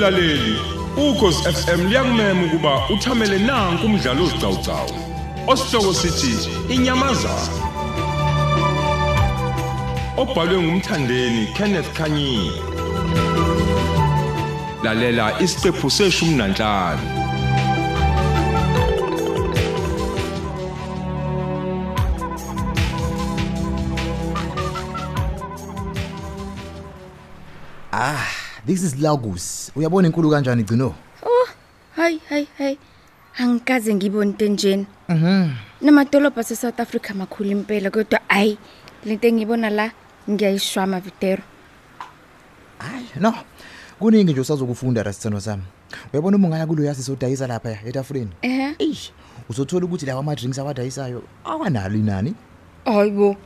Mlaleli, ukhosi FM liyakumema ukuba uthamele nanku umdlalo ozicawucawu. Osihloko sithi inyamazana. Obhalwe ngumthandeni Kenneth Kanyile. Lalela isiqephu seshumi nanhlanu. Ah, this is Lagos. Uyabona inkulu kanjani igcino? Oh, hayi hayi hayi. Angikaze ngibone into enjeni. Mhm. Namadolobha ase-South Africa makhulu impela kodwa ayi lento engibona la ngiyayishwama Vitero. Hayi, no. Kuningi nje usazokufunda rasithando sami. Uyabona uma ungaya kulo yasi sodayisa lapha etafuleni. Ehhe. Eish, uzothola ukuthi lawa ama drinks awadayisayo awanalo inani. Hayibo.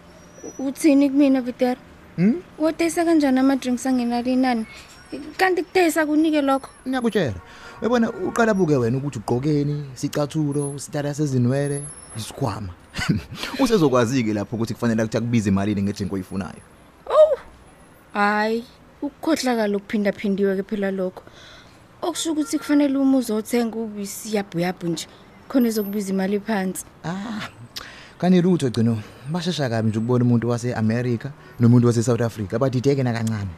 Uthini kumina Vitero? Mhm. Wodayisa kanjani ama drinks angenalo inani? Kanti kudayisa kunike lokho. Ngiyakutshela. Uyabona uqala buke wena ukuthi ugqokeni, sicathulo, sitala sezinwele, isikhwama. Usezokwazi ke lapho ukuthi kufanele ukuthi akubize imalini ngedrink oyifunayo. Hayi, ukukhohlakala ukuphinda phindiwe ke phela lokho. Okusho ukuthi kufanele uma uzothenga ubisi yabhu yabhu nje khona izokubiza imali phansi. Ah. Kani lutho gcino. Bashesha kabi nje ukubona umuntu wase-America nomuntu wase-South Africa badideke na kancane.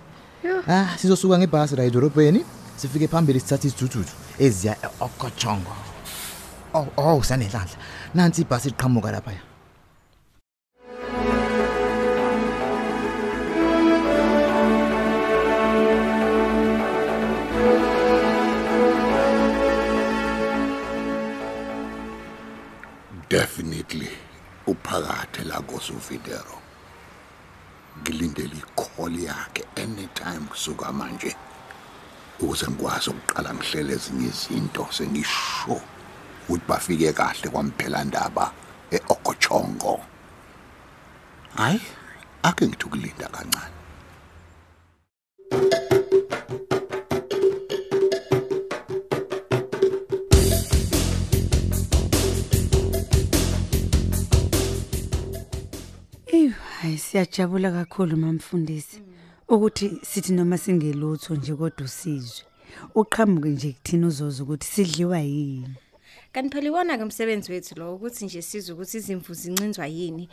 Yo. Ah, sizosuka ngebhasi la edorobheni, sifike phambili sithatha isithuthuthu eziya e-Okochongo. Oh, oh, sanenhlanhla. Nansi ibhasi iqhamuka lapha. definitely uphakathe la koSuvidero ngilindele icall yakhe anytime kusuka manje. Ukuze ngikwazi ukuqala ngihlele ezinye izinto sengisho ukuthi bafike kahle kwamphela ndaba eOkochongo. Hayi ake ngithi ukulinda kancane. Hayi siyajabula kakhulu mamfundisi. Ukuthi sithi noma singelutho nje kodwa usizwe. Uqhamuke nje kuthina uzoza ukuthi sidliwa yini. Kanti phela iwona ke umsebenzi wethu lo ukuthi nje sizwe ukuthi izimvu zincinzwa yini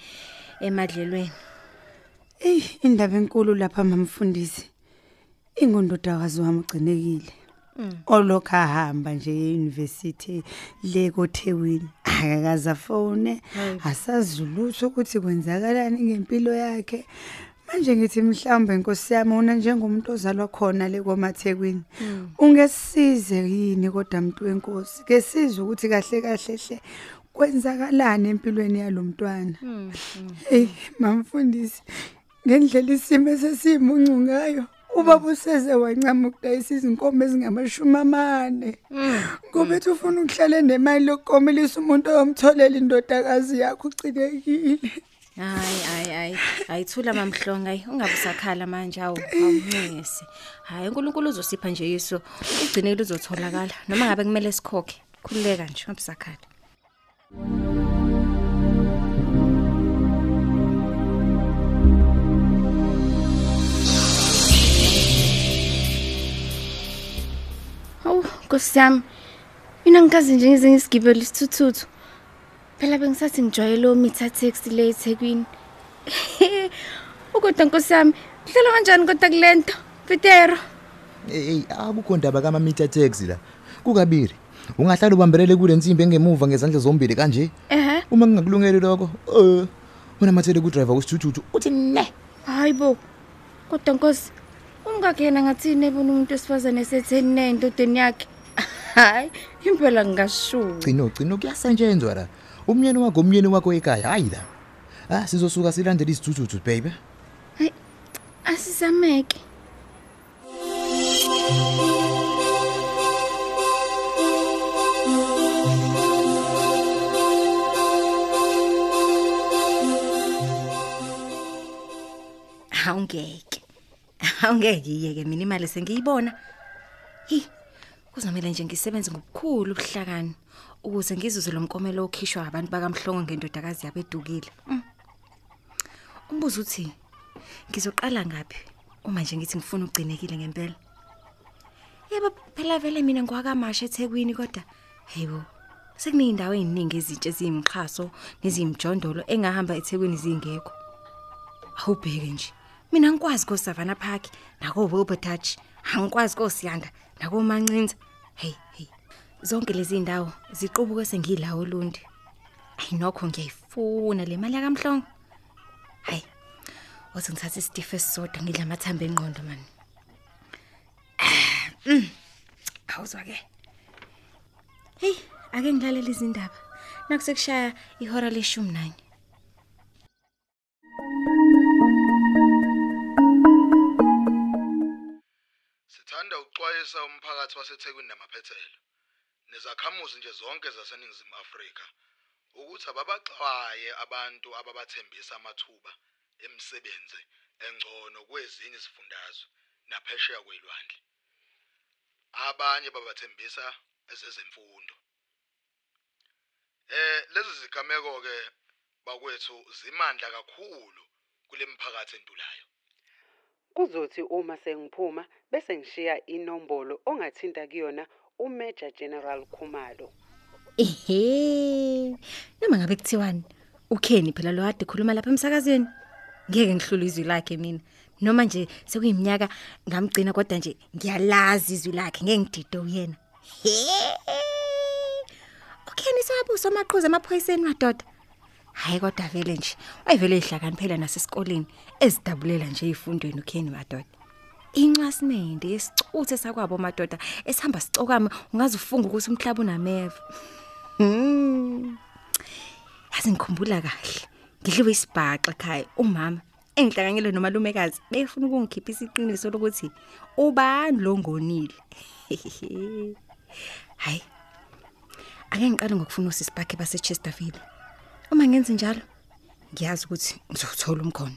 emadlelweni. Ey, indaba enkulu lapha mamfundisi. Ingondodakazi wami ugcinekile. Olokho ahamba nje euniversity le koThekwini. Akakaza afone, asazulutho ukuthi kwenzakalani ngempilo yakhe. Manje ngithi mhlawumbe inkosi yami una njengomuntu ozalwa khona le komathekwini. Ungesize yini kodwa umuntu wenkosi? Ke sizwe ukuthi kahle kahle hle kwenzakalani empilweni yalomntwana. Hey, mamfundisi. Ngendlela isimo esesimuncu ngayo. Ubaba useze wancama ukudayisa izinkomo ezingamashumi amane. Ngoba ethi ufuna ukuhlala nemali yokukomelisa umuntu oyomtholela indodakazi yakho ucinekile. Hayi hayi hayi ayithula mamhlonga ayi ungabe usakhala manje awu awuncese. Hayi uNkulunkulu uzosipha nje yiso ugcineke luzotholakala noma ngabe kumele sikhokhe. Khululeka nje ungabe usakhala. Hawu, Nkosi yami. Mina ngikazi nje ngize ngisigibele isithuthuthu. Phela bengisathi ngijwayele omitha taxi le eThekwini. Ukodwa Nkosi yami, kuhlela kanjani kodwa kulento? Vitero. Hey, akukho ndaba kama meter taxi la. Kukabiri. Ungahlala ubambelele kule nsimbi engemuva ngezandla zombili kanje. Ehhe. Uma ngingakulungeli lokho, eh unamathele ku driver wesithuthuthu uthi ne. Hayibo. Kodwa Nkosi, umkakhe yena ngathini ebona umuntu wesifazane esetheni nendodeni yakhe? Hayi, impela ngingashuka. Gcino gcino kuyasanjenzwa la. Umnyeni wakho umnyeni wakho ekhaya hayi la. Ah sizosuka silandele isithuthuthu baby. Asisameke. Awungeke. Awungeke iyeke mina imali sengiyibona. Hi. Kuzomela nje ngisebenze ngokukhulu ubuhlakani ukuze ngizuze lo mkomelo okhishwa abantu bakamhlongo ngendodakazi yabedukile. Mm. Umbuzo uthi ngizoqala ngapi uma nje ngithi ngifuna ugcinekile ngempela? Yebo phela vele mina ngwakamasha eThekwini kodwa hayibo sekuneyindawo eziningi ezintshe eziyimxhaso nezimjondolo engahamba eThekwini zingekho. Awubheke nje. Mina ngikwazi ko Savannah Park nako Wilbertouch, angikwazi ko Siyanda nako Mancinza. Hey hey. Zonke lezi indawo ziqubuke sengilawo Lundi. Ayi nokho ngiyayifuna le mali yakamhlongo. Hayi. Wathi ngithatha isitifu esisodwa ngidla amathambo enqondo man. Mm. Awuzwa ke. Hey, ake ngilalela izindaba. Nakusekushaya ihora leshumi nanye. Sithanda ukuxwayisa umphakathi waseThekwini namaphethelo nezakhamuzi nje zonke zaseNingizimu Afrika ukuthi ababaxwaye abantu ababathembisa amathuba emisebenzi engcono kwezinye izifundazwe naphesheya kwelwandle. Abanye babathembisa ezezemfundo. Eh lezi zigameko ke bakwethu zimandla kakhulu kule miphakathi entulayo. Kuzothi uma sengiphuma bese ngishiya inombolo ongathinta kuyona uMajor General Khumalo. Ehe. Noma ngabe kuthiwani? Ukheni phela lo kade khuluma lapha emsakazweni. Ngeke ngihlule izwi lakhe mina. Noma nje sekuyiminyaka ngamgcina kodwa nje ngiyalazi izwi lakhe ngeke ngidide uyena. He. Ukheni sabuso amaqhuzu amaphoyiseni madoda. Hayi kodwa vele nje. Wayevele ihlakani phela nasesikoleni ezidabulela nje ezifundweni ukheni madoda. Incwasimende yesicuthe sakwabo madoda esihamba sicokama ungaze ufunga ukuthi umhlaba unameva. Hmm. Yazi ngikhumbula kahle. Ngidliwe isibhaxa ekhaya umama engihlanganyele nomalumekazi befuna ukungikhipha isiqiniso lokuthi ubani lo ngonile. Hayi. Ake ngiqale ngokufuna usisibhakhe base Chesterfield. Uma ngenze njalo ngiyazi ukuthi ngizothola umkhono.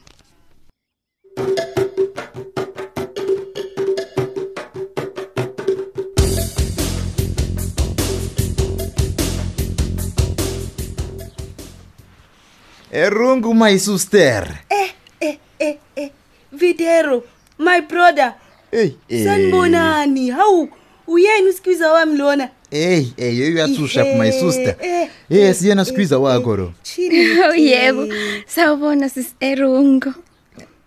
Erungu my sister. Videro, my brother. Hey, Sanibonani. Hawu, uyena usikiza wami lona? Hey, hey, uyathusha my sister. eh, Yes, yena squeezer wakho lo. Chini. Oh yebo. Sawubona sis Erungo.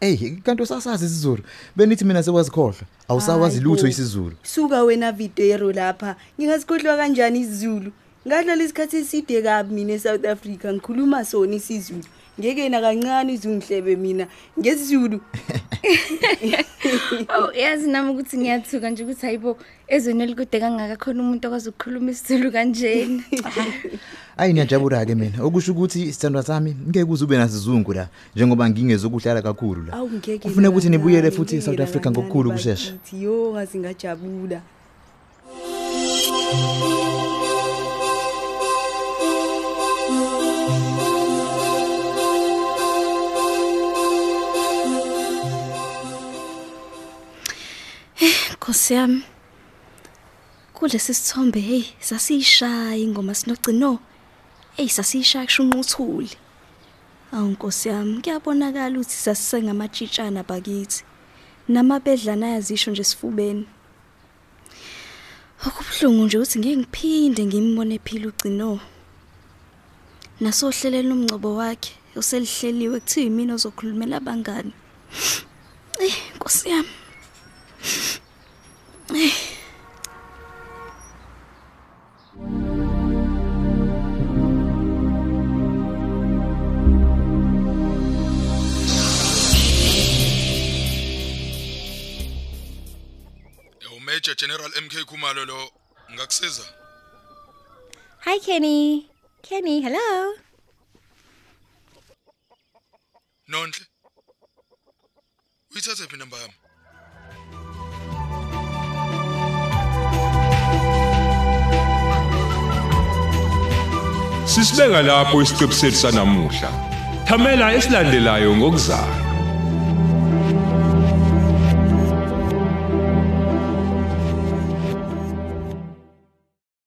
Hey, kanti usasazi isiZulu. Benithi mina sekwazikhohlwa. Awusawazi lutho isiZulu. Suka wena Videro lapha. Ngingasikhohlwa kanjani isiZulu? Ngadlala isikhathi eside kabi mina eSouth Africa ngikhuluma sona isiZulu. Ngeke na kancane izungihlebe mina ngesizulu. Oh yazi nami ukuthi ngiyathuka nje ukuthi hayibo ezweni elikude kangaka khona umuntu okwazi ukukhuluma isiZulu kanjena. Ayi niyajabula ke mina. Okusho ukuthi isithandwa sami ngeke uze ube nasizungu la njengoba ngingezokuhlala kakhulu la. Awu ngeke. Ufuna ukuthi na nibuyele kancane, futhi ngeke eSouth na Africa kancane ngokukhulu kushesha. bakithi. Yo ngazi ngajabula. Nkosi yami. Kulesi sithombe hey sasishaya ingoma sinogcino. Hey sasishaya kushunquthuli. Awu Nkosi yami kuyabonakala ukuthi sasisengamatshitshana bakithi. Namabedlana ayazisho nje sifubeni. Okubhlungu nje ukuthi ngeke ngiphinde ngimbone phila ugcino. Nasohleleni umngcobo wakhe uselihleliwe kuthiwa yimina ozokhulumela abangani. Eh Nkosi yami. Umajor General MK Khumalo lo ngakusiza. Hi Kenny. Kenny, hello. Nonhle. Uyithathe phi number yami? Sisibeka lapho isiqebu sethu sanamuhla. Thamela esilandelayo ngokuzayo.